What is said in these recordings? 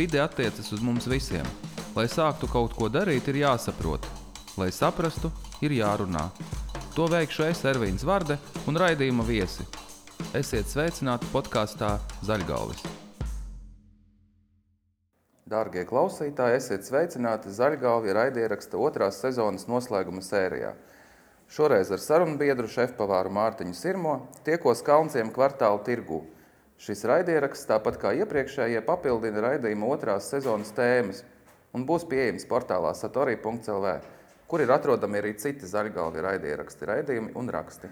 Vide attiecas uz mums visiem. Lai sāktu kaut ko darīt, ir jāsaprot. Lai saprastu, ir jārunā. To veikšu es, Ervīns Varde un raidījuma viesi. Esiet sveicināti podkāstā Zaļgalvis. Dārgie klausītāji, esiet sveicināti Zaļgalvi raidieraksta otrās sezonas noslēguma sērijā. Šoreiz ar sarunbiedru šefpavāru Mārtiņu Sirmo tiekos Kalnciem kvartāla tirgū. Šis raidieraksts, tāpat kā iepriekšējie, papildina raidījuma otrās sezonas tēmas – un būs pieejams portālā satorija.clv, kur ir atrodami arī citi zaļgalvi raidieraksti, raidījumi un raksti.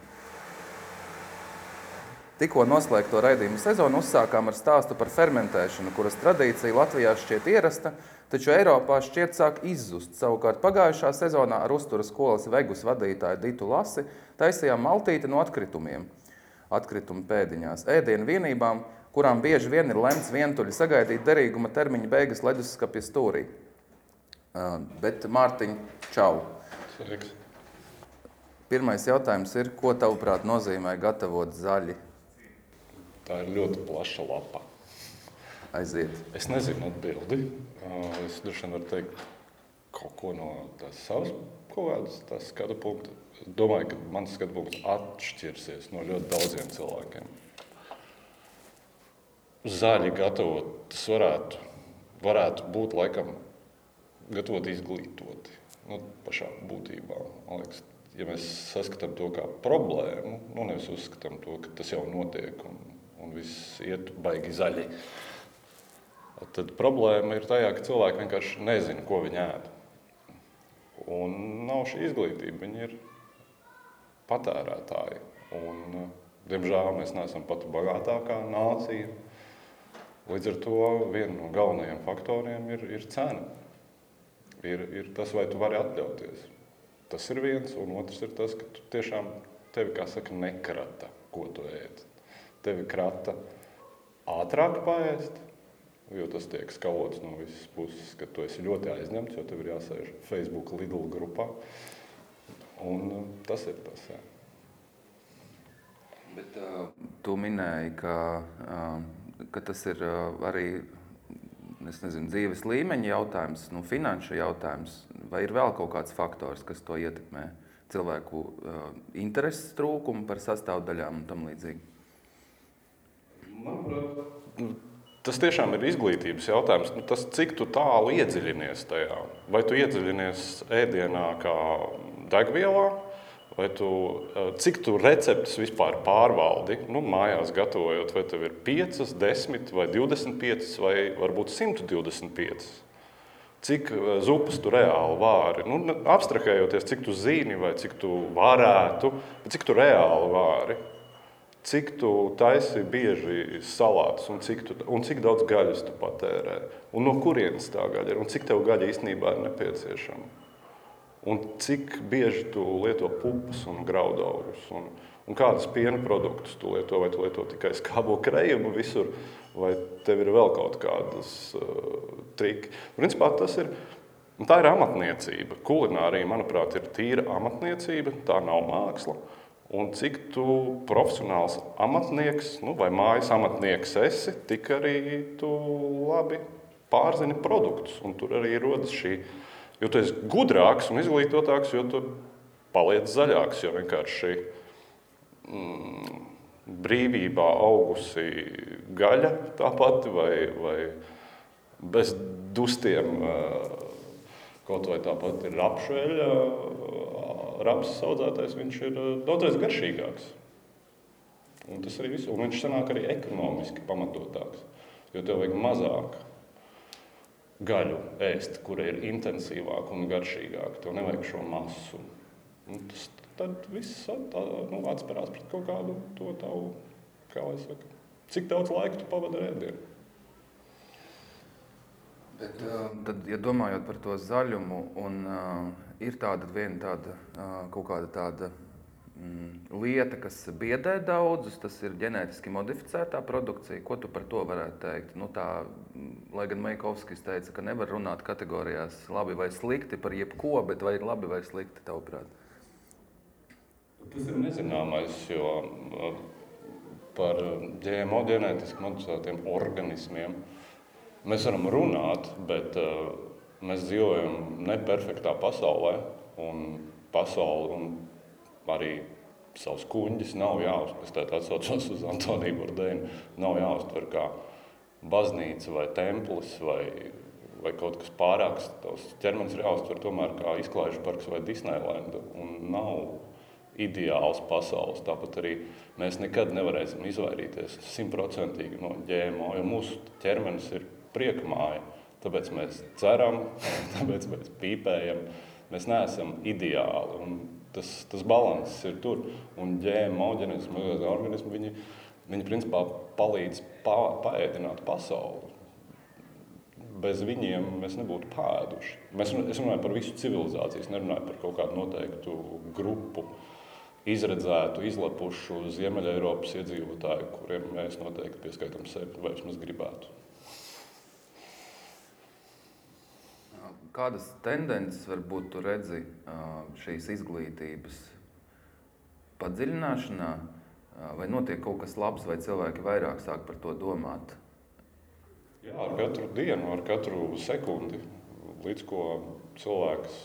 Tikko noslēgto raidījumu sezonu uzsākām ar stāstu par fermentēšanu, kuras tradīcija Latvijā šķiet ierasta, taču Eiropā šķiet sāk izzust. Savukārt pagājušā sezonā ar uzturas skolas vegus vadītāju Ditu Lasi taisījām maltīti no atkritumiem. Atkritumu pēdiņās, ēdienu vienībām, kurām bieži vien ir lemts vientuļi sagaidīt derīguma termiņa beigas leduskapja stūrī. Bet, Mārtiņ, čau! Sveiks. Pirmais jautājums ir, ko tavuprāt nozīmē gatavot zaļi? Tā ir ļoti plaša lapa. Aiziet. Es nezinu atbildi. Es droši vien varu teikt kaut ko no tās savas kaut kādas skatu punkta. Domāju, ka mans skatu punkts atšķirsies no ļoti daudziem cilvēkiem. Zaļi gatavot, tas varētu, varētu būt laikam gatavot izglītoti. Nu, pašā būtībā, man liekas, ja mēs saskatām to kā problēmu, nu, nevis uzskatām to, ka tas jau notiek un, un viss iet baigi zaļi, tad problēma ir tajā, ka cilvēki vienkārši nezina, ko viņi ēd. Un nav šī izglītība, viņi ir patērētāji. Un, diemžēl mēs neesam pati bagātākā nācija. Līdz ar to viena no galvenajiem faktoriem ir, ir cena ir, ir tas, vai tu vari atļauties. Tas ir viens, un otrs ir tas, ka tu tiešām tevi, kā saka, nekrata, ko tu ēd. Tevi krata ātrāk paēst, jo tas tiek skalots no visas puses, ka tu esi ļoti aizņemts, jo tev ir jāsēž Facebook Lidl grupā. Un uh, tas ir tas, jā. Bet, uh, tu minēji, ka, uh, ka tas ir uh, arī nezinu, dzīves līmeņa jautājums, nu, finanšu jautājums, vai ir vēl kaut kāds faktors, kas to ietekmē? Cilvēku uh, intereses trūkumu par sastāvdaļām un tam līdzīgi. Manuprāt, tas tiešām ir izglītības jautājums. Nu, tas, cik tālu iedziļinies tajā? Vai tu iedziļinies ēdienā kā degvielā, vai tu, eh, cik tu receptes vispār pārvaldi, nu, mājās gatavojot, vai tev ir 5, 10 vai 25 vai varbūt 125. Cik eh, zupas tu reāli vāri? Nu, abstrahējoties, cik tu zini, vai cik tu varētu, bet cik tu reāli vāri. Cik tu taisi bieži salātus, un cik, tu, un cik daudz gaļas tu patērē, un no kurienes tā gaļa ir, un cik tev gaļa īstenībā ir nepieciešama. Un cik bieži tu lieto pupas un graudaugus, un, un kādas piena produktus tu lieto, vai tu lieto tikai skābo krējumu visur, vai tev ir vēl kaut kādas uh, triki. Principā tas ir, tā ir amatniecība. Kulinārija, manuprāt, ir tīra amatniecība, tā nav māksla. Un cik tu profesionāls amatnieks nu, vai mājas amatnieks esi, tik arī tu labi pārzini produktus. Un tur arī rodas šī Jo tu esi gudrāks un izglītotāks, jo tu paliec zaļāks. Jo vienkārši mm, brīvībā augusi gaļa tāpat vai, vai bez dustiem. Kaut vai tāpat ir rapšveļa, rapsas audzētājs, viņš ir daudzreiz garšīgāks. Un tas arī viss, un viņš sanāk arī ekonomiski pamatotāks, jo tev vajag mazāk gaļu ēst, kura ir intensīvāka un garšīgāka. Tev nevajag šo masu. Un tas tad viss tā, nu, atspērās pret kaut kādu to tavu, kā lai saka, cik daudz laika tu pavadi ēdienu. Bet, uh, tad, ja domājot par to zaļumu, un, uh, ir tāda viena tāda, uh, kaut kāda tāda lieta, kas biedē daudzus, tas ir ģenētiski modificētā produkcija. Ko tu par to varētu teikt? Nu, tā, lai gan Maikovskis teica, ka nevar runāt kategorijās labi vai slikti par jebko, bet vai ir labi vai slikti tavuprāt? Tas ir nezināmais, jo uh, par GMO ģenētiski modificētiem organismiem mēs varam runāt, bet uh, mēs dzīvojam neperfektā pasaulē. Un pasauli un arī savus kuģus nav jāuztver. Es tādā atsaucos uz Antoniju Bordēnu. Nav jāuztver kā baznīca vai templis vai, vai kaut kas pārāks. Tavs ķermenis ir jāuztver tomēr kā izklaižu parks vai Disneyland. Un nav ideāls pasaules. Tāpat arī mēs nekad nevarēsim izvairīties simtprocentīgi no ģēmo, jo mūsu ķermenis ir priekmāja. Tāpēc mēs ceram, tāpēc mēs pīpējam. Mēs neesam ideāli. Un tas, tas līdzsvars ir tur. Un ģēmo ģenētiski organismi viņi, viņi principā palīdz pa, paēdināt pasauli. Bez viņiem mēs nebūtu pēduši. Mēs, es runāju par visu civilizāciju, nerunāju par kaut kādu noteiktu grupu, izredzētu, izlapušu Ziemeļ-Eiropas iedzīvotāju, kuriem mēs noteikti pieskaitām sevi vai vismaz gribētu. Kādas tendences varbūt tu redzi šīs izglītības padziļināšanā, vai notiek kaut kas labs, vai cilvēki vairāk sāk par to domāt? Jā, ar katru dienu, ar katru sekundi, līdz ko cilvēks.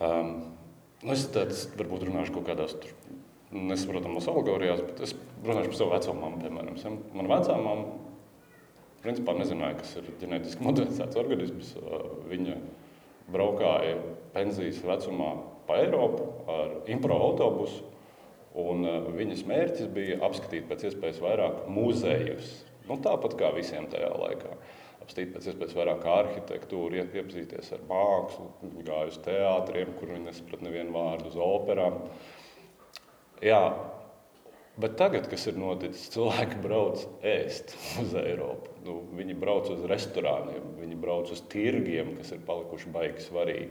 Um, nu es tāds, varbūt runāšu kaut kādās nesaprotamās alegorijās, bet es runāšu par savu veco mammu, piemēram. Mana vecā mamma principā nezināja, kas ir ģenētiski modificēts organisms. Viņa braukāja pensijas vecumā pa Eiropu ar impro autobusu. Un viņas mērķis bija apskatīt pēc iespējas vairāk muzejus. Nu, tāpat kā visiem tajā laikā. Apskatīt pēc iespējas vairāk arhitektūru, iepazīties ar mākslu. Gāja uz teātriem, kur viņa nesaprata nevienu vārdu, uz operām. Jā, Bet tagad, kas ir noticis, cilvēki brauc ēst uz Eiropu. Nu, viņi brauc uz restorāniem, viņi brauc uz tirgiem, kas ir palikuši baigi svarīgi.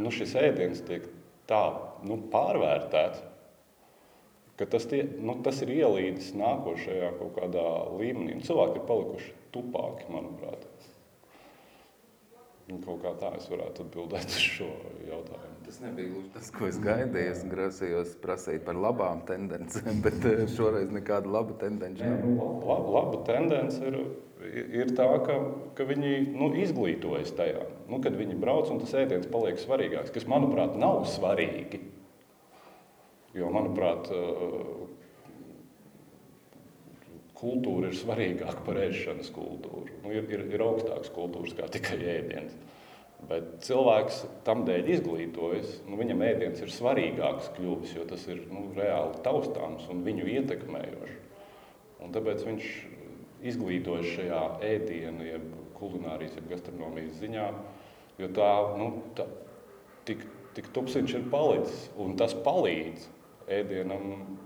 Nu, šis ēdiens tiek tā nu, pārvērtēts, ka tas, tie, nu, tas ir ielīdis nākošajā kaut kādā līmenī. Un cilvēki ir palikuši tupāki, manuprāt. Kaut kā tā es varētu atbildēt uz šo jautājumu. Tas nebija gluži tas, ko es gaidīju. Es grasījos prasīt par labām tendencēm, bet eh, šoreiz nekāda laba tendence nav. Nu, laba, laba tendence ir, ir tā, ka, ka viņi nu, izglītojas tajā. Nu, kad viņi brauc un tas ēdiens paliek svarīgāks, kas manuprāt nav svarīgi. Jo, manuprāt, kultūra ir svarīgāka par ēšanas kultūru. Nu, ir, ir, ir augstākas kultūras kā tikai ēdiens. Bet cilvēks tam dēļ izglītojas, nu, viņam ēdiens ir svarīgāks kļuvis, jo tas ir nu, reāli taustāms un viņu ietekmējošs. Un tāpēc viņš izglītojas šajā ēdienu, jeb kulinārijas, jeb gastronomijas ziņā, jo tā, nu, tā tik, tik tupsiņš ir palicis, un tas palīdz ēdienam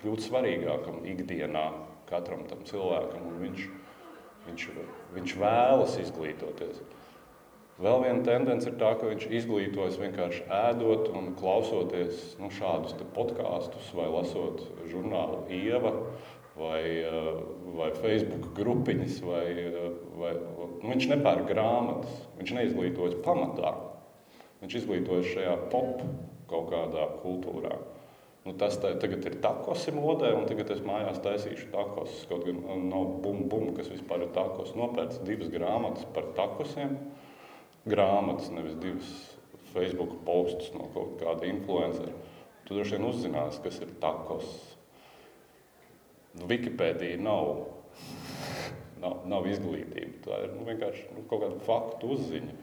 kļūt svarīgākam ikdienā katram tam cilvēkam, un viņš, viņš, viņš vēlas izglītoties. Vēl viena tendence ir tā, ka viņš izglītojas vienkārši ēdot un klausoties nu, šādus podkāstus, vai lasot žurnālu Ieva, vai, eh, vai Facebook grupiņas. Vai, eh, vai, nu, viņš nepērk grāmatas, viņš neizglītojas pamatā. Viņš izglītojas šajā pop kaut kādā kultūrā. Nu, tas tā, tagad ir takos modē, un tagad es mājās taisīšu takos. Kaut gan nav bum, bum, kas vispār ir takos. Nopērts divas grāmatas par takosiem. Grāmatas, nevis divas Facebook postus no kaut kāda influencera. Tu droši vien uzzināsi, kas ir takos. Wikipēdija nav, nav, nav izglītība. Tā ir nu, vienkārši nu, kaut kāda faktu uzziņa.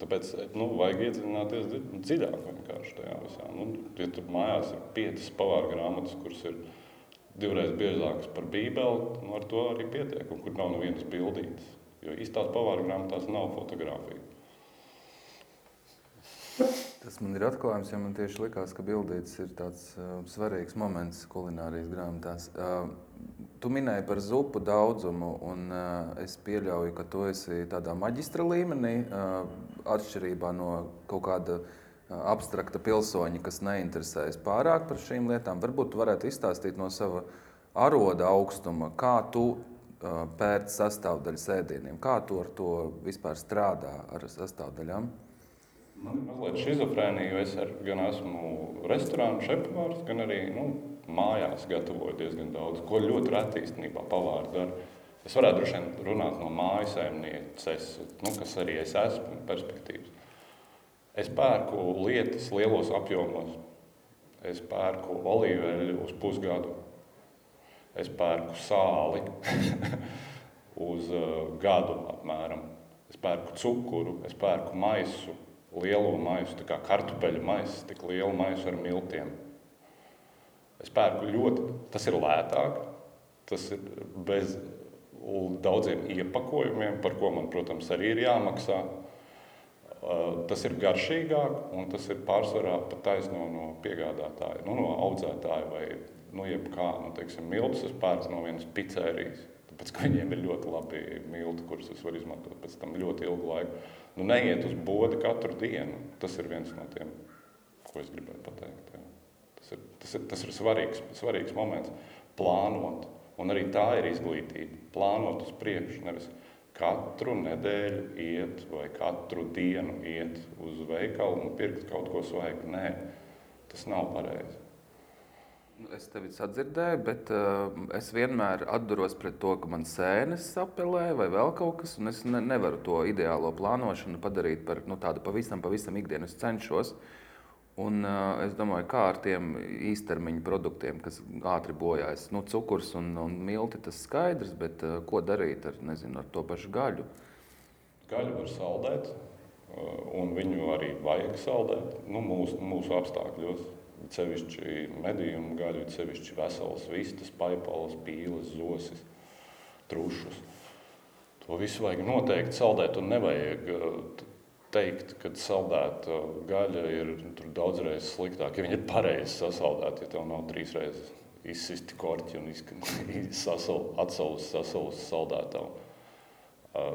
Tāpēc nu, vajag iedziļināties dziļāk vienkārši tajā visā. Nu, ja tur mājās ir piecas pavāra grāmatas, kuras ir divreiz biežākas par Bībeli, nu, ar to arī pietiek, un kur nav nevienas bildītas. Jo īstās pavāra grāmatās nav fotografija. Tas man ir atklājums, jo man tieši likās, ka bildītes ir tāds uh, svarīgs moments kulinārijas grāmatās. Uh, tu minēji par zupu daudzumu, un uh, es pieļauju, ka tu esi tādā maģistra līmenī, uh, atšķirībā no kaut kāda abstrakta pilsoņa, kas neinteresējas pārāk par šīm lietām. Varbūt tu varētu izstāstīt no sava aroda augstuma, kā tu uh, pērci sastāvdaļas ēdieniem, kā tu ar to vispār strādā ar sastāvdaļām. Man ir mazliet schizofrēnija, jo es ar, gan esmu restorānu šefpavārs, gan arī nu, mājās gatavoju diezgan daudz, ko ļoti reti īstenībā pavāri dara. Es varētu droši vien runāt no mājasēmnieces, nu, kas arī es esmu perspektīvas. Es pērku lietas lielos apjomos. Es pērku olīveļu uz pusgadu. Es pērku sāli uz uh, gadu apmēram. Es pērku cukuru, es pērku maisu, lielo maisu, tā kā kartupeļu maisu, tik lielu maisu ar miltiem. Es pērku ļoti, tas ir lētāk, tas ir bez daudziem iepakojumiem, par ko man, protams, arī ir jāmaksā. Tas ir garšīgāk un tas ir pārsvarā pat taisno no piegādātāja, nu, no audzētāja vai nu, jebkā, nu, teiksim, miltus es pērku no vienas pizzerijas. Tāpēc, ka viņiem ir ļoti labi milti, kurus es varu izmantot pēc tam ļoti ilgu laiku. Nu, neiet uz bodi katru dienu. Tas ir viens no tiem, ko es gribēju pateikt. Jā. Tas ir, tas ir, tas ir svarīgs, svarīgs moments plānot. Un arī tā ir izglītība. Plānot uz priekšu, nevis katru nedēļu iet vai katru dienu iet uz veikalu un pirkt kaut ko svaigu. Nē, tas nav pareizi. Nu, es tevi sadzirdēju, bet uh, es vienmēr atduros pret to, ka man sēnes apelē vai vēl kaut kas, un es ne, nevaru to ideālo plānošanu padarīt par nu, tādu pavisam, pavisam ikdienu. Es cenšos. Uh, Un, uh, es domāju, kā ar tiem īstermiņa produktiem, kas ātri bojājas. Nu, cukurs un, un milti tas skaidrs, bet uh, ko darīt ar, nezinu, ar to pašu gaļu? Gaļu var saldēt, uh, un viņu arī vajag saldēt nu, mūsu, mūsu apstākļos. Cevišķi medījumu gaļu, cevišķi veselas vistas, paipalas, pīles, zosis, trušus. To visu vajag noteikti saldēt un nevajag teikt, ka saldēta gaļa ir daudzreiz sliktāka. Ja viņi ir pareizi sasaldēti, ja tev nav trīs reizes izsisti korķi un atsalus sasalus saldētavu. Uh,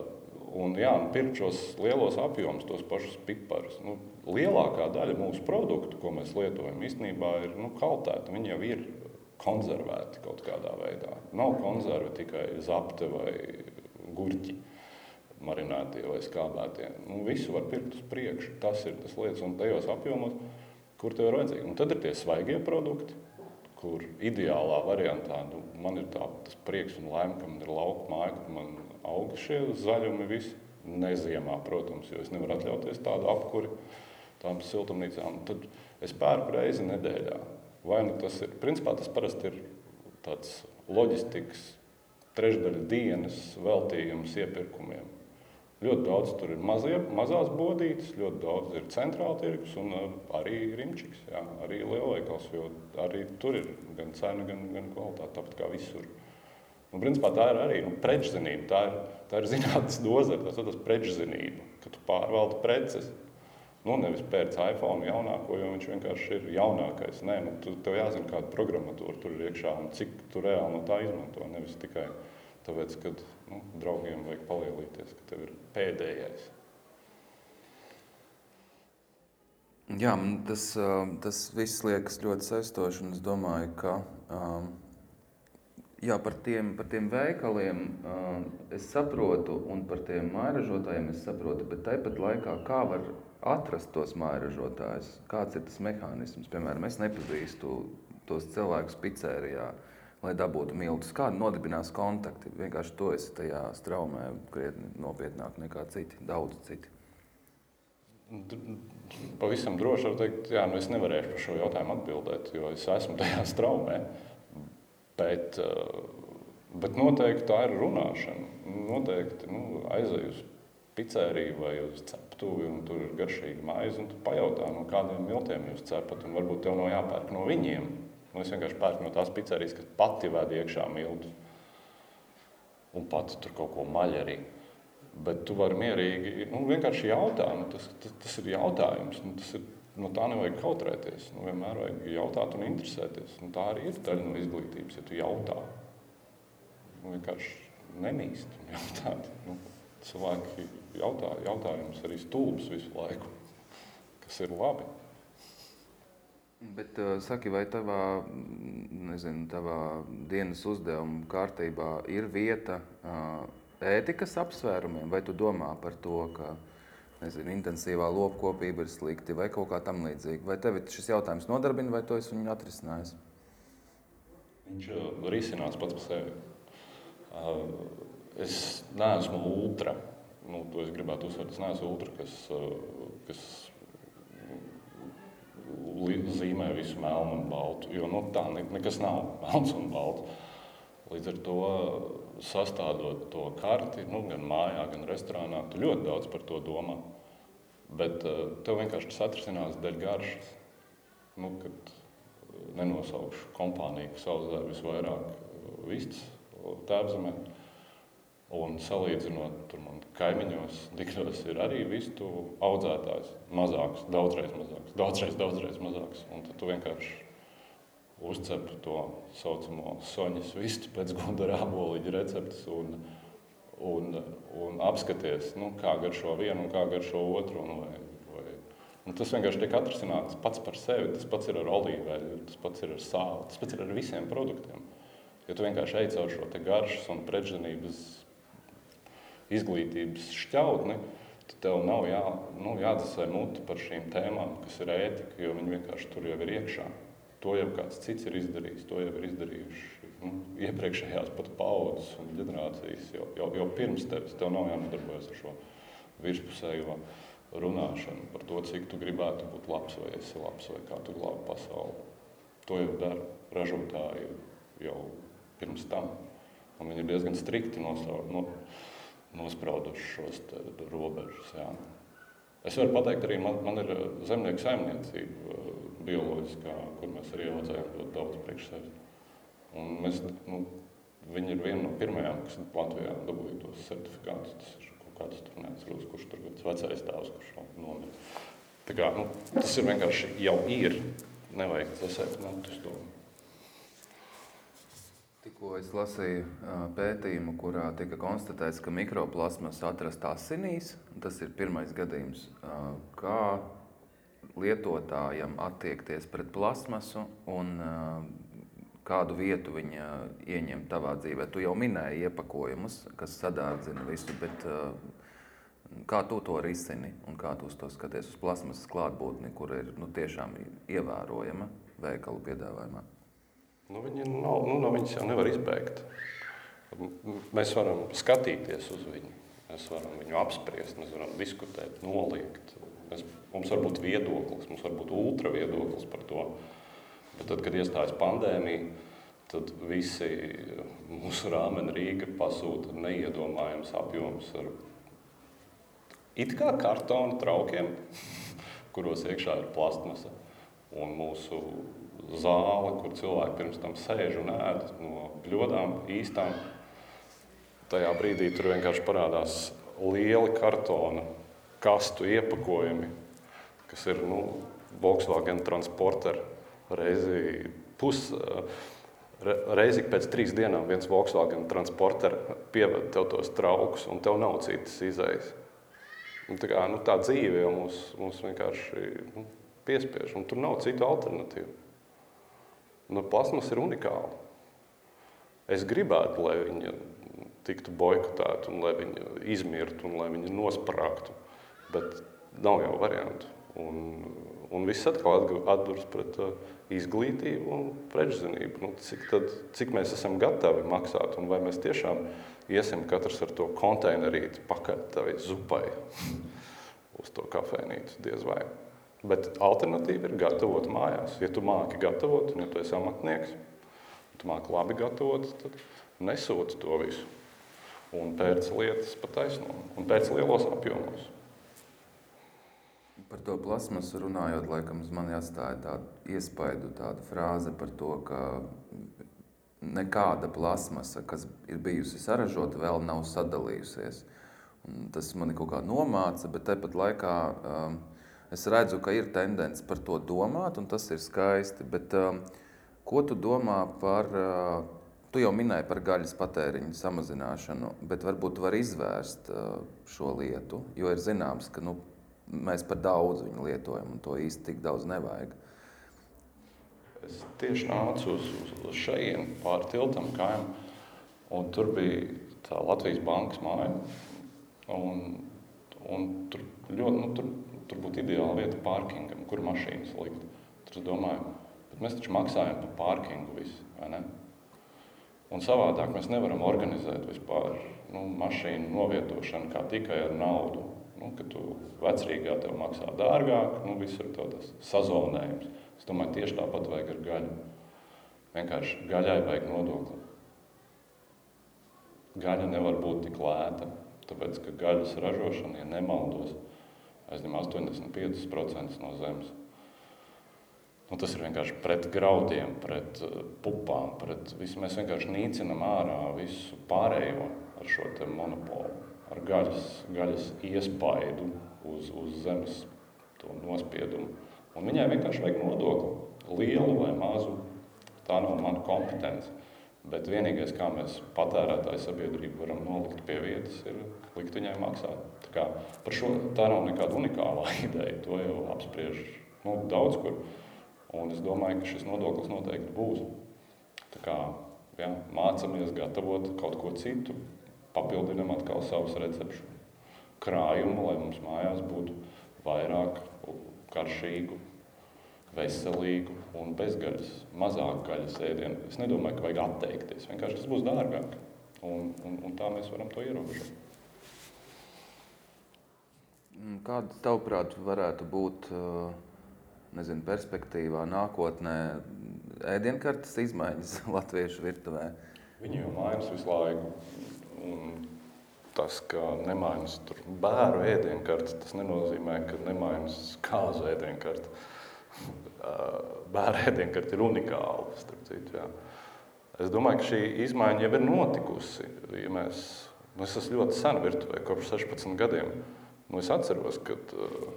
un, jā, un pirkt šos lielos apjomus, tos pašus piparus. Nu, lielākā daļa mūsu produktu, ko mēs lietojam, īstenībā ir nu, kaltēti. Viņi jau ir konservēti kaut kādā veidā. Nav konservi tikai zapte vai gurķi. Uh, marinētie vai skābētie. Nu, visu var pirkt uz priekšu. Tas ir tas lietas, un tajos apjomos, kur tev ir vajadzīgi. Un tad ir tie svaigie produkti, kur ideālā variantā nu, man ir tā, tas prieks un laime, ka man ir lauka māja, kur man aug šie zaļumi visi. Neziemā, protams, jo es nevaru atļauties tādu apkuri tām siltumnīcām. Tad es pērku reizi nedēļā. Vai nu tas ir, principā tas parasti ir tāds loģistikas trešdaļa dienas veltījums iepirkumiem. Ļoti daudz tur ir mazie, mazās bodītes, ļoti daudz ir centrāla tirgus un uh, arī jā, arī lielveikals, arī tur ir gan cena, gan, gan kvalitāte, tāpat kā visur. Un, principā, tā ir arī nu, prečzinība, tā ir, tā ir zinātnes nozara, tas ir tas prečzinība, ka tu pārvaldi preces. Nu, nevis pēc iPhone jaunāko, jo viņš vienkārši ir jaunākais. Nē, nu, tu, tev jāzina, kāda programmatūra tur ir iekšā un cik tu reāli no tā izmanto, nevis tikai tāpēc, ka nu, draugiem vajag palielīties, ka tev ir pēdējais. Jā, tas, tas viss liekas ļoti saistoši. Es domāju, ka jā, par, tiem, par tiem veikaliem es saprotu, un par tiem mājražotājiem es saprotu, bet tāpat laikā kā var atrast tos mājražotājus? Kāds ir tas mehānisms? Piemēram, es nepazīstu tos cilvēkus pizzērijā lai dabūtu miltus. Kāda nodibinās kontakti? Vienkārši to es tajā straumē krietni nopietnāk nekā citi, daudz citi. Pavisam droši var teikt, ka nu es nevarēšu par šo jautājumu atbildēt, jo es esmu tajā straumē. Bet, eh, bet noteikti tā ir runāšana. Noteikti nu, aizēju uz pizzeriju vai uz ceptuvi, un tur ir garšīga maize, pajautā, no kādiem miltiem jūs cepat, un varbūt tev nav jāpērk no viņiem. Nu, es vienkārši pērku no tās pizzerijas, kas pati ved iekšā miltus. Un pati tur kaut ko maļ arī. Bet tu vari mierīgi, nu, vienkārši jautāt, nu, tas, tas, tas ir jautājums. Nu, tas ir, no tā nevajag kautrēties. Nu, vienmēr vajag jautāt un interesēties. Nu, tā arī ir daļa no izglītības, ja tu jautā. Nu, vienkārši nemīst un jautāt. Nu, cilvēki jautā jautājumus arī stulbus visu laiku, kas ir labi. Bet, uh, saki, vai tavā, nezinu, tavā dienas uzdevuma kārtībā ir vieta uh, ētikas apsvērumiem, vai tu domā par to, ka nezinu, intensīvā lopkopība ir slikti vai kaut kā tam līdzīga? Vai tev šis jautājums nodarbina, vai tu esi viņu atrisinājis? Viņš uh, risinās pats par sevi. Uh, es neesmu ultra. Nu, to es gribētu uzsvērt. Es neesmu ultra, kas, kas zīmē visu melnu un baltu. Jo nu, tā nekas nav melns un balts. Līdz ar to sastādot to karti, nu, gan mājā, gan restorānā, tu ļoti daudz par to domā. Bet uh, tev vienkārši tas atrisinās dēļ garšas. Nu, kad nenosaukšu kompāniju, kas audzē visvairāk vistas tēvzemē. Un salīdzinot, tur man kaimiņos, Digļos ir arī vistu audzētājs. Mazāks, daudzreiz mazāks, daudzreiz, daudzreiz mazāks. Un tad tu vienkārši uzcep to saucamo soņas vistu pēc gundara aboliņa receptes un, un, un apskaties, nu, kā garšo vienu un kā garšo otru. Un vai, vai, un tas vienkārši tiek atrisināts pats par sevi. Tas pats ir ar olīveļu, tas pats ir ar sāli, tas pats ir ar visiem produktiem. Ja tu vienkārši ej caur šo garšas un pretzinības izglītības šķautni, tad tev nav jā, nu, jādzesē muti par šīm tēmām, kas ir ētika, jo viņi vienkārši tur jau ir iekšā. To jau kāds cits ir izdarījis, to jau ir izdarījuši nu, iepriekšējās pat paudzes un ģenerācijas. Jau, jau, jau pirms tevis tev nav jānodarbojas ar šo virspusējo runāšanu par to, cik tu gribētu būt labs vai esi labs vai kā tu glābi pasauli. To jau dara ražotāji jau pirms tam. Un viņi ir diezgan strikti nosau, no, nosprauduši šos robežas. Jā. Es varu pateikt, arī man, man ir zemnieku saimniecība eh, bioloģiskā, kur mēs arī audzējam ļoti daudz priekš sevis. Nu, viņi ir viena no pirmajām, kas Latvijā dabūja tos certifikātus. Tas ir kaut kāds tur neatceros, kurš tur bija vecais tēvs, kurš nomira. Tā kā, nu, tas ir vienkārši jau ir. Nevajag zasēt mantus to. Tikko es lasīju pētījumu, kurā tika konstatēts, ka mikroplasmas atrasta asinīs. Tas ir pirmais gadījums, kā lietotājam attiekties pret plasmasu un kādu vietu viņa ieņem tavā dzīvē. Tu jau minēji iepakojumus, kas sadārdzina visu, bet kā tu to risini un kā tu uz to skaties uz plasmasas klātbūtni, kur ir nu, tiešām ievērojama veikalu piedāvājumā? Nu, viņi nav, nu, no viņas jau nevar izbēgt. Mēs varam skatīties uz viņu, mēs varam viņu apspriest, mēs varam diskutēt, noliegt. Mēs, mums var būt viedoklis, mums var būt ultra viedoklis par to. Bet tad, kad iestājas pandēmija, tad visi mūsu rāmeni Rīga pasūta neiedomājams apjoms ar it kā kartona traukiem, kuros iekšā ir plastmasa. Un mūsu zāle, kur cilvēki pirms tam sēž un ēd no bļodām īstām. Tajā brīdī tur vienkārši parādās lieli kartona kastu iepakojumi, kas ir nu, Volkswagen transporter reizi pus. Reizi pēc trīs dienām viens Volkswagen transporter pieved tev tos traukus, un tev nav citas izējas. Un tā, kā, nu, tā dzīve jau mūs, mūs vienkārši nu, piespiež, un tur nav citu alternatīvu. Nu, plasmas ir unikāla. Es gribētu, lai viņa tiktu boikotēta, lai viņa izmirtu, un lai viņa nosprāgtu. Bet nav jau variantu. Un, un viss atkal atduras pret uh, izglītību un prečzinību. Nu, cik, tad, cik mēs esam gatavi maksāt, un vai mēs tiešām iesim katrs ar to konteinerīti pakaļ tavai zupai uz to kafejnīcu diez vai. Bet alternatīva ir gatavot mājās. Ja tu māki gatavot, un ja tu esi amatnieks, tu māki labi gatavot, tad nesūti to visu. Un pēc lietas pa taisnumu, un pēc lielos apjomos. Par to plasmasu runājot, laikam man jāstāja tāda iespaidu, tāda frāze par to, ka nekāda plasmasa, kas ir bijusi saražota, vēl nav sadalījusies. Un tas man kaut kā nomāca, bet tepat laikā um, Es redzu, ka ir tendence par to domāt, un tas ir skaisti. Bet, um, ko tu domā par, uh, tu jau minēji par gaļas patēriņu samazināšanu, bet varbūt var izvērst uh, šo lietu, jo ir zināms, ka nu, mēs par daudz viņu lietojam, un to īsti tik daudz nevajag. Es tieši nācu uz, uz, uz šejienu pāri tiltam kājām, un tur bija tā Latvijas bankas māja. Un, un tur ļoti, nu, tur tur būtu ideāla vieta parkingam, kur mašīnas likt. Tur es domāju, bet mēs taču maksājam par parkingu visu, vai ne? Un savādāk mēs nevaram organizēt vispār nu, mašīnu novietošanu kā tikai ar naudu. Nu, kad tu vecrīgā tev maksā dārgāk, nu, visur ir tas sazonējums. Es domāju, tieši tāpat vajag ar gaļu. Vienkārši gaļai vajag nodokli. Gaļa nevar būt tik lēta, tāpēc ka gaļas ražošana, ja nemaldos, aizņem 85% no zemes. Nu, tas ir vienkārši pret graudiem, pret uh, pupām, pret visu. Mēs vienkārši nīcinām ārā visu pārējo ar šo monopolu, ar gaļas, gaļas iespaidu uz, uz zemes nospiedumu. Un viņai vienkārši vajag nodokli, lielu vai mazu. Tā nav mana kompetence. Bet vienīgais, kā mēs patērētāju sabiedrību varam nolikt pie vietas, ir likt viņai maksāt. Tā, šo, tā nav nekāda unikāla ideja. To jau apspriež nu, daudz kur. Un es domāju, ka šis nodoklis noteikti būs. Tā kā ja, mācāmies gatavot kaut ko citu, papildinām atkal savus recepšu krājumu, lai mums mājās būtu vairāk karšīgu, veselīgu un bezgaļas, mazāk gaļas ēdienu. Es nedomāju, ka vajag atteikties. Vienkārši tas būs dārgāk. Un, un, un tā mēs varam to ierobežot. Mm, kāda, tavuprāt, varētu būt nezinu, perspektīvā, nākotnē ēdienkartes izmaiņas latviešu virtuvē? Viņi jau mainās visu laiku. Un tas, ka nemainas bērnu ēdienkartes, tas nenozīmē, ka nemainas kāzu ēdienkartes bērnu ēdienkarte ir unikāla. Citu, jā. es domāju, ka šī izmaiņa jau ir notikusi. Ja mēs, nu es esmu ļoti sen virtuvē, kopš 16 gadiem. Nu, es atceros, ka uh,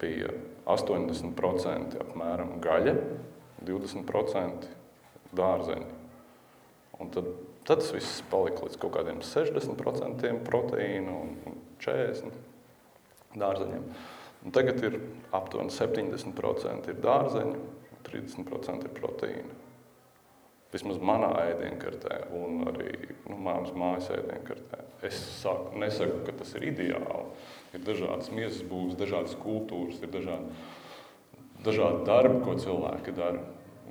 bija 80% apmēram gaļa, 20% dārzeņi. Un tad, tad tas viss palika līdz kaut kādiem 60% proteīnu un 40% dārzeņiem. Un tagad ir aptuveni 70% ir dārzeņu, 30% ir proteīna. Vismaz manā ēdienkartē, un arī nu, manas mājas ēdienkartē. Es saku, nesaku, ka tas ir ideāli. Ir dažādas miesas būvs, dažādas kultūras, ir dažādi, dažādi darbi, ko cilvēki dara.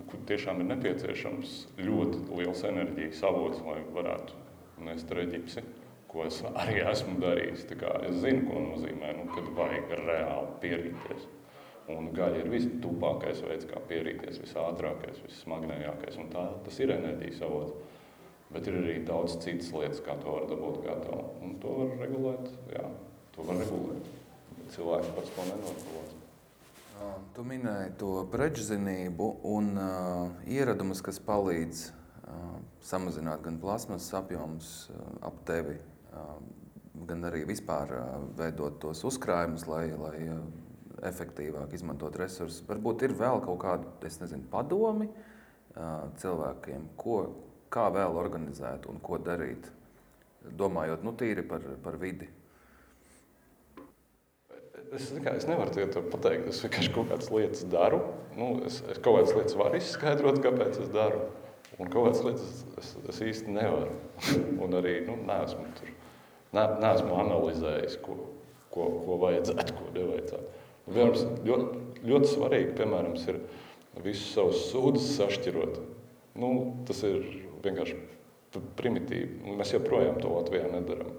Kur tiešām ir nepieciešams ļoti liels enerģijas avots, lai varētu nest reģipsi ko es arī esmu darījis. Es zinu, ko nozīmē, nu, kad vajag reāli pierīties. Un gaļa ir vistupākais veids, kā pierīties, visātrākais, vissmagnējākais. Tā, tas ir enerģijas avots. Bet ir arī daudz citas lietas, kā to var dabūt gatavu. Un to var regulēt. Jā, to var regulēt. Bet cilvēki pats to nenoregulē. Tu minēji to prečzinību un uh, ieradumus, kas palīdz uh, samazināt gan plasmas apjomus uh, ap tevi, gan arī vispār veidot tos uzkrājumus, lai, lai efektīvāk izmantot resursus. Varbūt ir vēl kaut kādi nezinu, padomi cilvēkiem, ko, kā vēl organizēt un ko darīt, domājot nu, tīri par, par vidi. Es, kā, es nevaru pateikt, es vienkārši kaut kādas lietas daru. Nu, es, es kaut kādas lietas varu izskaidrot, kāpēc es daru. Un kaut kādas lietas es, es īsti nevaru. Un arī nu, neesmu tur ne, neesmu analizējis, ko, ko, ko vajadzētu, ko nevajadzētu. Piemēram, ļoti, ļoti svarīgi piemēram, ir visus savus sūdzes sašķirot. Nu, tas ir vienkārši primitīvi. Mēs joprojām to Latvijā nedarām.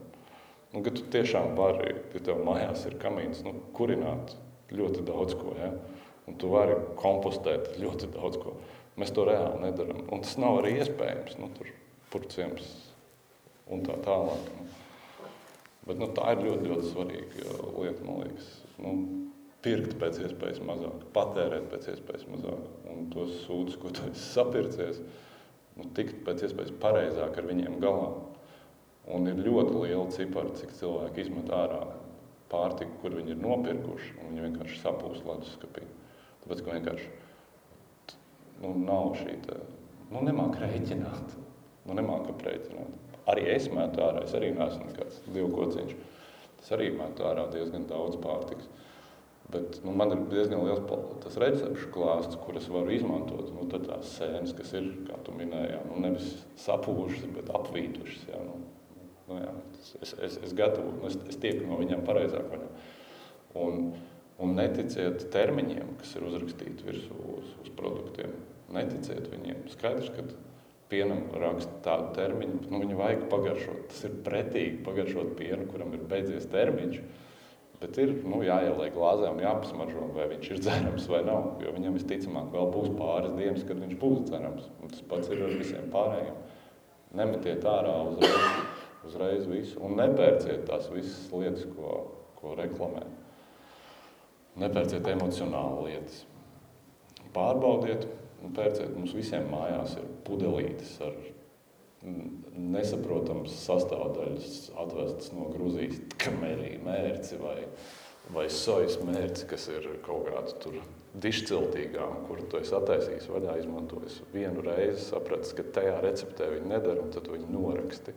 Nu, tu tiešām vari, ja tev mājās ir kamīns, nu, kurināt ļoti daudz ko. Ja? Un tu vari kompostēt ļoti daudz ko. Mēs to reāli nedarām. Un tas nav arī iespējams. Nu, tur purciems un tā tālāk. Nu. Bet, nu, tā ir ļoti, ļoti svarīga lieta, man liekas. Nu, pirkt pēc iespējas mazāk, patērēt pēc iespējas mazāk. Un tos sūdzes, ko tu esi sapircies, nu, tikt pēc iespējas pareizāk ar viņiem galā. Un ir ļoti liela cipara, cik cilvēki izmet ārā pārtiku, kur viņi ir nopirkuši, un viņi vienkārši sapūst leduskapī. Tāpēc, ka vienkārši nu, nav šī, te, nu, nemāk rēķināt. Nu, nemāk aprēķināt. Arī es metu ārā, es arī neesmu nekāds dievkociņš. Tas arī metu ārā diezgan daudz pārtiks. Bet nu, man ir diezgan liels tas recepšu klāsts, kuras varu izmantot. Nu, tad tās sēnes, kas ir, kā tu minēji, jā, nu, nevis sapūšas, bet apvītušas. Jā, nu, nu, jā, es, es, es gatavoju, nu, es, es tieku no viņiem pareizāk. Un, un neticiet termiņiem, kas ir uzrakstīti virsū uz, uz produktiem. Neticiet viņiem. Skaidrs, ka pienam raksta tādu termiņu, bet nu, viņu vajag pagaršot. Tas ir pretīgi pagaršot pienu, kuram ir beidzies termiņš. Bet ir nu, jāieliek glāzē un jāpasmaržo, vai viņš ir dzerams vai nav. Jo viņam visticamāk vēl būs pāris dienas, kad viņš būs dzerams. Un tas pats ir ar visiem pārējiem. Nemetiet ārā uzreiz, uzreiz visu un nepērciet tās visas lietas, ko, ko reklamē. Nepērciet emocionāli lietas. Pārbaudiet, un pērciet. Mums visiem mājās ir pudelītes ar nesaprotams sastāvdaļas atvestas no Grūzijas, kamerī mērci vai, vai sojas mērci, kas ir kaut kāds tur dišciltīgām, kur tu esi attaisījis vaļā, izmantojis vienu reizi, sapratis, ka tajā receptē viņi nedara, un tad viņi noraksti.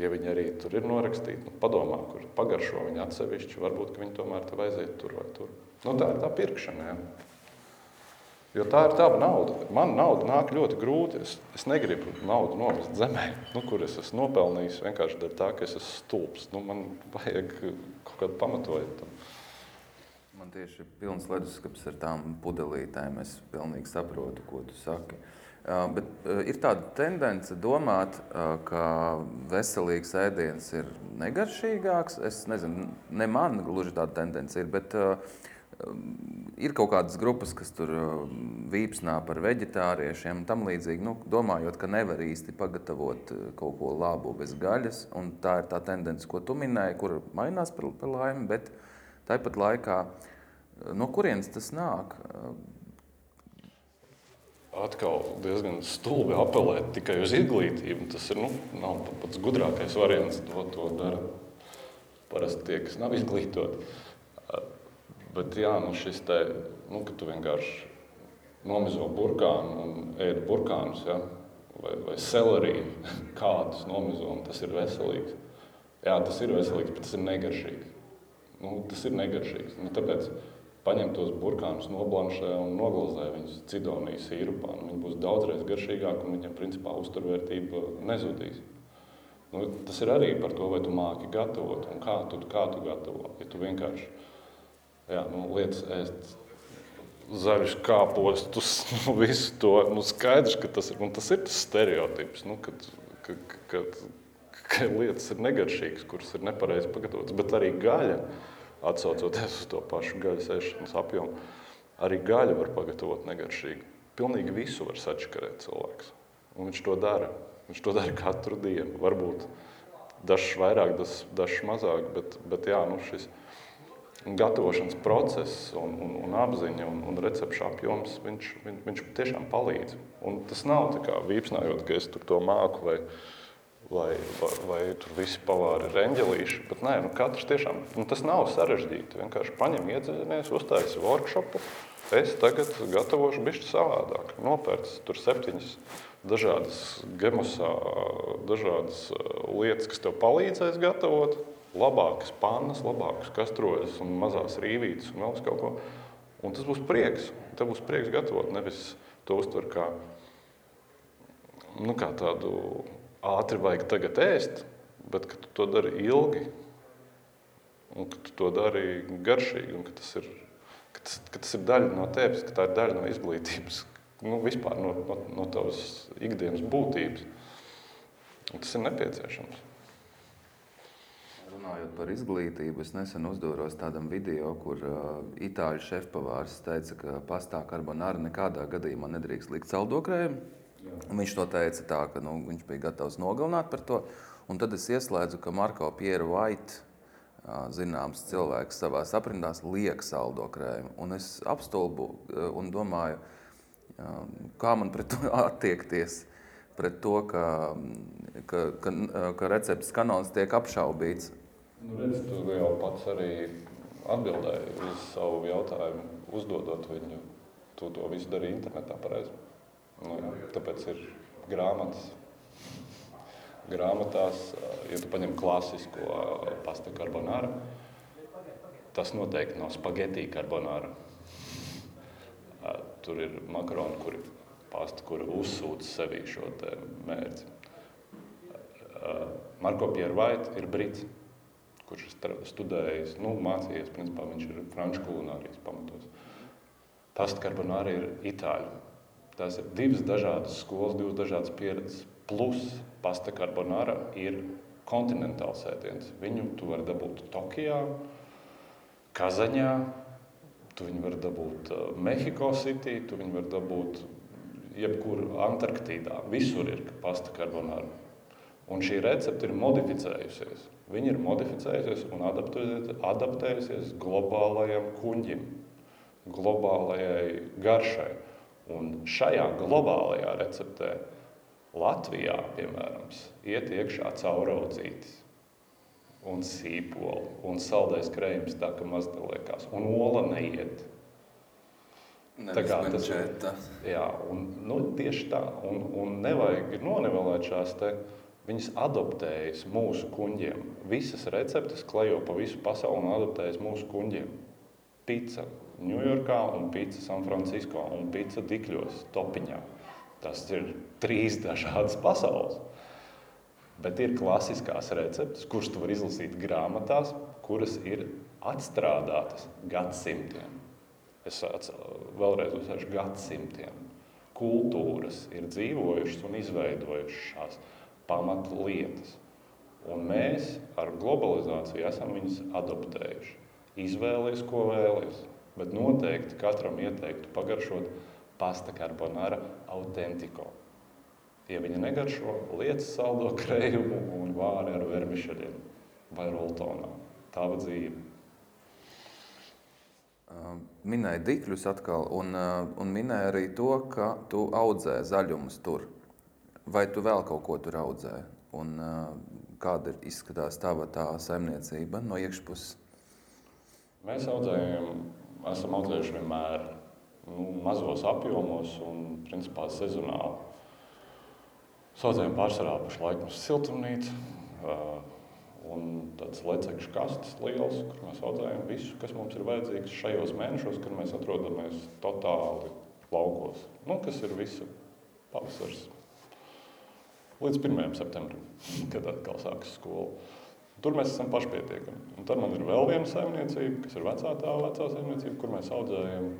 Ja viņi arī tur ir norakstīti, nu, padomā, kur pagaršo viņi atsevišķi, varbūt viņi tomēr tev aiziet tur vai tur. Nu, tā ir tā pirkšana. Ja. Jo tā ir tava nauda. Man nauda nāk ļoti grūti. Es, es negribu naudu nomest zemē, nu, kur es esmu nopelnījis vienkārši dēļ tā, ka es esmu stulbs. Nu, man vajag kaut kādu pamatojumu. Man tieši ir pilns leduskapis ar tām pudelītēm. Es pilnīgi saprotu, ko tu saki. Uh, bet uh, ir tāda tendence domāt, uh, ka veselīgs ēdiens ir negaršīgāks. Es nezinu, ne man gluži tāda tendence ir, bet uh, Ir kaut kādas grupas, kas tur vīpsnā par vegetāriešiem un tam līdzīgi, nu, domājot, ka nevar īsti pagatavot kaut ko labu bez gaļas. Tā ir tā tendence, ko tu minēji, kur mainās par, par laimi, bet tāpat laikā no kurienes tas nāk? Atkal diezgan stulbi apelēt tikai uz izglītību. Tas ir, nu, pats gudrākais variants, to, to dara parasti tie, kas nav izglītoti. Bet jā, nu šis te, nu, ka tu vienkārši nomizo burkānu un ēd burkānus, ja? vai, vai seleriju, kādus nomizo, un tas ir veselīgs. Jā, tas ir veselīgs, bet tas ir negaršīgs. Nu, tas ir negaršīgs. Nu, tāpēc paņem tos burkānus, noblanšē un noglazē viņus cidonijas sīrupā. Nu, viņi būs daudzreiz garšīgāki un viņiem principā uzturvērtība nezudīs. Nu, tas ir arī par to, vai tu māki gatavot un kā tu, kā tu gatavo. Ja tu vienkārši jā, nu, lietas ēst zaļus kāpostus, nu, visu to. Nu, skaidrs, ka tas ir, tas ir tas stereotips, nu, kad, kad, kad, ka lietas ir negaršīgas, kuras ir nepareizi pagatavotas. Bet arī gaļa, atsaucoties uz to pašu gaļas ēšanas apjomu, arī gaļa var pagatavot negaršīgi. Pilnīgi visu var sačakarēt cilvēks. Un viņš to dara. Viņš to dara katru dienu. Varbūt dažs vairāk, dažs mazāk, bet, bet jā, nu šis ir gatavošanas process, un, un, un apziņa un, un recepšu apjoms, viņš, viņš, viņš tiešām palīdz. Un tas nav tā kā vīpsnājot, ka es to māku vai, vai, vai, vai tur visi pavāri ir eņģelīši. Bet nē, nu, katrs tiešām nu, tas nav sarežģīti. Vienkārši paņem, iedziļinies, uztaisi workshopu. Es tagad gatavošu bišķi savādāk. Nopērts tur septiņas dažādas gemosā, dažādas lietas, kas tev palīdzēs gatavot labākas pannas, labākas kastroļus un mazās rīvītes un vēl kaut ko. Un tas būs prieks. Tev būs prieks gatavot, nevis to uztver kā, nu, kā tādu ātri vajag tagad ēst, bet ka tu to dari ilgi un ka tu to dari garšīgi un ka tas ir, ka tas, ka tas ir daļa no tevis, ka tā ir daļa no izglītības, nu, vispār no, no, no tavas ikdienas būtības. Un tas ir nepieciešams. Runājot par izglītību, es nesen uzdevos tādam video, kur uh, itāļu šefpavārs teica, ka pastā karbonāra nekādā gadījumā nedrīkst likt saldokrējumu. Viņš to teica tā, ka nu, viņš bija gatavs nogalināt par to. Un tad es ieslēdzu, ka Marko Pierre White, uh, zināms cilvēks savā aprindās, liek saldokrējumu. Un es apstulbu uh, un domāju, uh, kā man pret to attiekties pret to, ka, ka, ka, ka receptes kanons tiek apšaubīts. Nu, redz, tu jau pats arī atbildēji uz savu jautājumu, uzdodot viņu. Tu to visu darīji internetā pareizi. Nu, tāpēc ir grāmatas. Grāmatās, ja tu paņem klasisko pasta carbonāru, tas noteikti nav spagetī carbonāra. Tur ir makaroni, kuri pasta, kura uzsūta sevī šo mērķi. Marko Piervaita ir brits kurš ir studējis, nu, mācījies, principā viņš ir franču kulinārijas pamatos. Pasta carbonāra ir itāļu. tās ir divas dažādas skolas, divas dažādas pieredzes. Plus pasta carbonara ir kontinentāls ēdiens. Viņu tu vari dabūt Tokijā, Kazaņā, tu viņu vari dabūt uh, Mehiko City, tu viņu vari dabūt jebkur Antarktīdā. Visur ir pasta carbonara. Un šī recepte ir modificējusies. Viņa ir modificējusies un adaptējusies globālajam kuģim, globālajai garšai. Un šajā globālajā receptē Latvijā, piemēram, iet iekšā cauraudzītis, un sīpoli, un saldais krējums tā, ka maz neliekās, un ola neiet. Tā kā tas ir. Jā, un, nu, tieši tā. Un, un nevajag nonevelēt šās te. Viņas adaptējas mūsu kuģiem. Visas receptes klejo pa visu pasauli un adaptējas mūsu kuģiem. Pizza Ņujorkā, un pizza San Francisco un pizza Dikļos, Topiņā. Tas ir trīs dažādas pasaules. Bet ir klasiskās receptes, kuras tu vari izlasīt grāmatās, kuras ir atstrādātas gadsimtiem. Es vēlreiz uzsveru gadsimtiem. Kultūras ir dzīvojušas un izveidojušas šās pamatlietas. Un mēs ar globalizāciju esam viņus adoptējuši. Izvēlēties, ko vēlaties. Bet noteikti katram ieteiktu pagaršot pasta carbonara autentico. Ja viņa negaršo, lietas saldo krējumu un vāri ar vermišaļiem vai roltonā. Tava dzīve. Minēja dikļus atkal, un, un minēja arī to, ka tu audzē zaļumus tur. Vai tu vēl kaut ko tur audzē? Un, kāda ir izskatās tava tā saimniecība no iekšpuses? Mēs audzējam esam audzējuši vienmēr nu, mazos apjomos un principā sezonāli. Saudzējam pārsvarā pašlaik mums siltumnīca un tāds lecekšu kastes liels, kur mēs audzējam visu, kas mums ir vajadzīgs šajos mēnešos, kad mēs atrodamies totāli laukos. Nu, kas ir visu pavasars līdz 1. septembrim, kad atkal sākas skola. Tur mēs esam pašpietiekami. Un tad man ir vēl viena saimniecība, kas ir vecā tā vecā saimniecība, kur mēs audzējam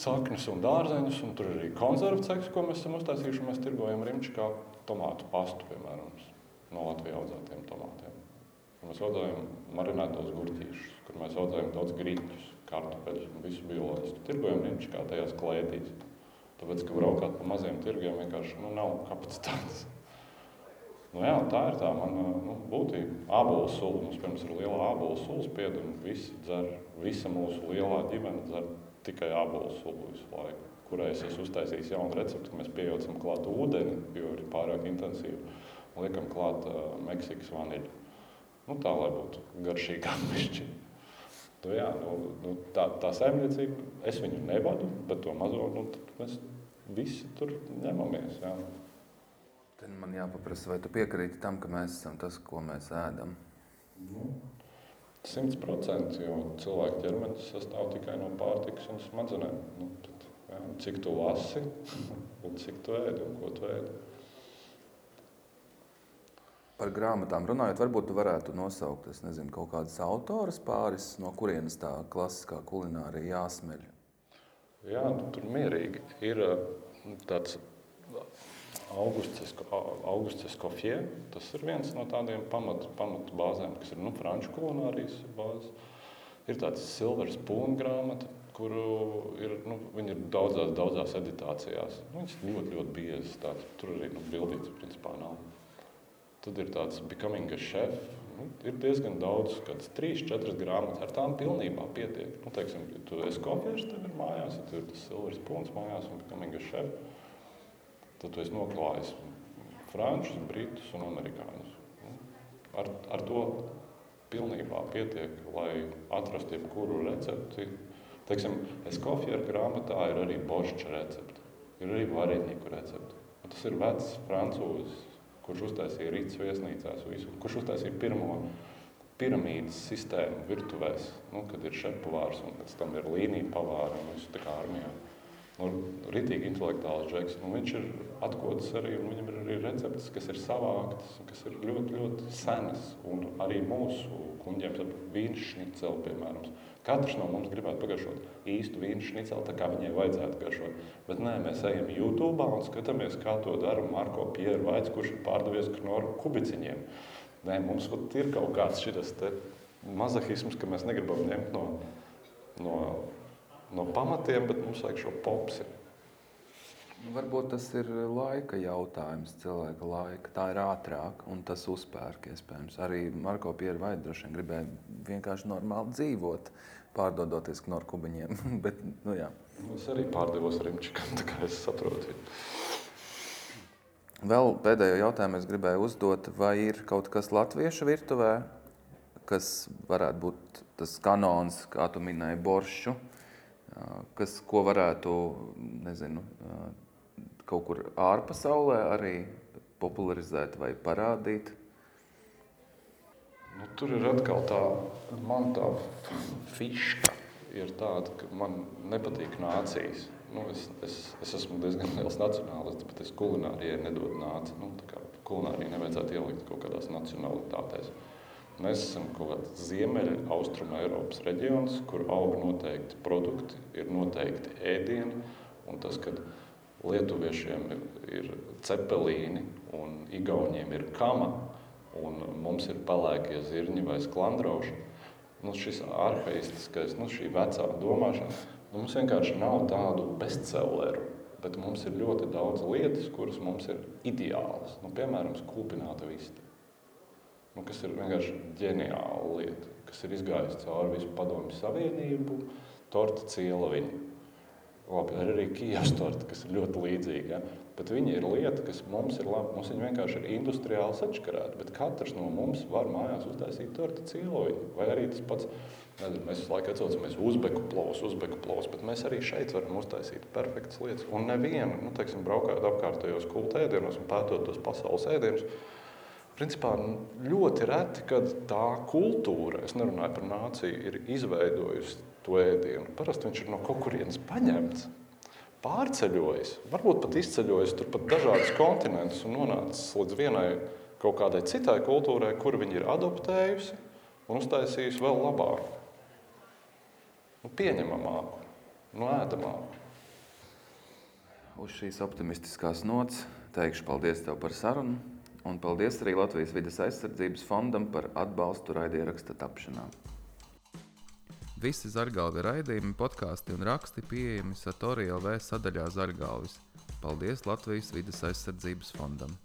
saknes un dārzeņus. Un tur ir arī konservu ceks, ko mēs esam uztaisījuši. Mēs tirgojam rimčikā tomātu pastu, piemēram, no Latvijas audzētiem tomātiem. Mēs audzējam marinētos gurķīšus, kur mēs audzējam daudz grīķus, kartupeļus un visu bioloģisku. Tirgojam rimčikā tajās klētīs. Tāpēc, ka braukāt pa maziem tirgiem vienkārši nu, nav kapacitātes. Nu, jā, tā ir tā mana nu, būtība. Ābolu sula. Mums pirms ir liela ābolu sulas piedama. Visi dzer, visa mūsu lielā ģimene dzer tikai ābolu sulu visu laiku. Kurai es esmu uztaisījis jaunu recepti, mēs pieejam klāt ūdeni, jo ir pārāk intensīvi. Liekam klāt uh, Meksikas vaniļu. Nu, tā lai būtu garšīgāk pišķi. Nu, jā, nu, nu, tā, tā saimniecība, es viņu nevadu, bet to mazo nu, mēs visi tur ņemamies. Jā. Tad man jāpaprasa, vai tu piekrīti tam, ka mēs esam tas, ko mēs ēdam? Nu, simt procenti, jo cilvēka ķermenis sastāv tikai no pārtikas un smadzenēm. Nu, tad, jā, cik tu lasi un cik tu ēdi un ko tu ēdi. Par grāmatām runājot, varbūt tu varētu nosaukt nezinu, kaut kādas autoras pāris, no kurienes tā klasiskā kulinārija jāsmeļ. Jā, nu, tur mierīgi ir tāds Augusts Skofie. Tas ir viens no tādiem pamatu pamat bāzēm, kas ir nu, franču kulinārijas bāzes. Ir tāds silver spoon grāmata, kuru ir, nu, ir daudzās, daudzās editācijās. Nu, viņas ļoti, ļoti biezas. Tāds, tur arī nu, bildītas principā nav. Tad ir tāds Becoming a Chef. Nu, ir diezgan daudz, kādas trīs, četras grāmatas. Ar tām pilnībā pietiek. Nu, teiksim, ja tu esi kofieris, tev ir mājās, ja tur ir tas silver spoons mājās un Becoming a Chef tad tu esi noklājis frančus, britus un amerikāņus. Ar, ar to pilnībā pietiek, lai atrastu jebkuru recepti. Teiksim, Eskofjera grāmatā ir arī boršča recepte, ir arī varētnieku recepte. Un tas ir vecs francūzis, kurš uztaisīja rītas viesnīcās visu, kurš uztaisīja pirmo piramīdas sistēmu virtuvēs, nu, kad ir šepavārs un pēc tam ir līnija pavāra un visu tā kā armijā. Nu, ritīgi intelektuāls džeks. Nu, viņš ir atklāts arī, un viņam ir arī receptes, kas ir savāktas, kas ir ļoti, ļoti senas. Un arī mūsu kuģiem, vīnu šniceli, piemēram. Katrs no mums gribētu pagaršot īstu vīnu šniceli, tā kā viņai vajadzētu garšot. Bet nē, mēs ejam YouTube un skatāmies, kā to dara Marko Pierre Vaits, kurš ir pārdevies knoru kubiciņiem. Nē, mums ir kaut kāds šis mazahisms, ka mēs negribam ņemt no, no no pamatiem, bet mums vajag šo popsi. Nu, varbūt tas ir laika jautājums, cilvēka laika. Tā ir ātrāk, un tas uzpērk iespējams. Arī Marko Pierre droši vien gribēja vienkārši normāli dzīvot, pārdodoties no kubiņiem. Bet, nu, jā. es arī pārdevos Rimčikam, tā kā es saprotu. Vēl pēdējo jautājumu es gribēju uzdot, vai ir kaut kas latviešu virtuvē, kas varētu būt tas kanons, kā tu minēji, boršu, kas, ko varētu nezinu, kaut kur ārpasaulē arī popularizēt vai parādīt? Nu, tur ir atkal tā, man tā fiška ir tāda, ka man nepatīk nācijas. Nu, es, es, es esmu diezgan liels nacionālists, bet es kulinārijai nedodu nāci. Nu, kulinārijai nevajadzētu ielikt kaut kādās nacionalitātēs. Uh, Mēs esam kaut kāds ziemeļa, austruma Eiropas reģions, kur aug noteikti produkti, ir noteikti ēdieni. Un tas, ka lietuviešiem ir, ir cepelīni un igauniem ir kama, un mums ir pelēkie zirņi vai sklandrauši, nu, šis arhaistiskais, nu, šī vecā domāšana, nu, mums vienkārši nav tādu bestselleru. Bet mums ir ļoti daudz lietas, kuras mums ir ideālas. Nu, piemēram, skūpināta vista nu, kas ir vienkārši ģeniāla lieta, kas ir izgājusi cauri visu padomju savienību, torta cielaviņa. Labi, ir arī Kijavas torta, kas ir ļoti līdzīga. Ja? Bet viņi ir lieta, kas mums ir labi. Mums viņi vienkārši ir industriāli sačakarēti. Bet katrs no mums var mājās uztaisīt torta cielaviņu. Vai arī tas pats, nezinu, mēs visu laiku atcaucamies uzbeku plovus, uzbeku plovus, bet mēs arī šeit varam uztaisīt perfektas lietas. Un nevienu, nu, teiksim, braukājot apkārtējos kultēdienos un pētot tos pasaules ēdienus, Principā ļoti reti, kad tā kultūra, es nerunāju par nāciju, ir izveidojusi to ēdienu. Parasti viņš ir no kaut kurienes paņemts, pārceļojis, varbūt pat izceļojis turpat dažādus kontinentus un nonācis līdz vienai kaut kādai citai kultūrai, kur viņi ir adoptējusi un uztaisījusi vēl labāku, nu, pieņemamāku, nu, ēdamāku. Uz šīs optimistiskās nots teikšu paldies tev par sarunu. Un paldies arī Latvijas vidas aizsardzības fondam par atbalstu raidieraksta tapšanā. Visi zargalvi raidījumi, podkāsti un raksti pieejami Satorija LV sadaļā Zargalvis. Paldies Latvijas vidas aizsardzības fondam!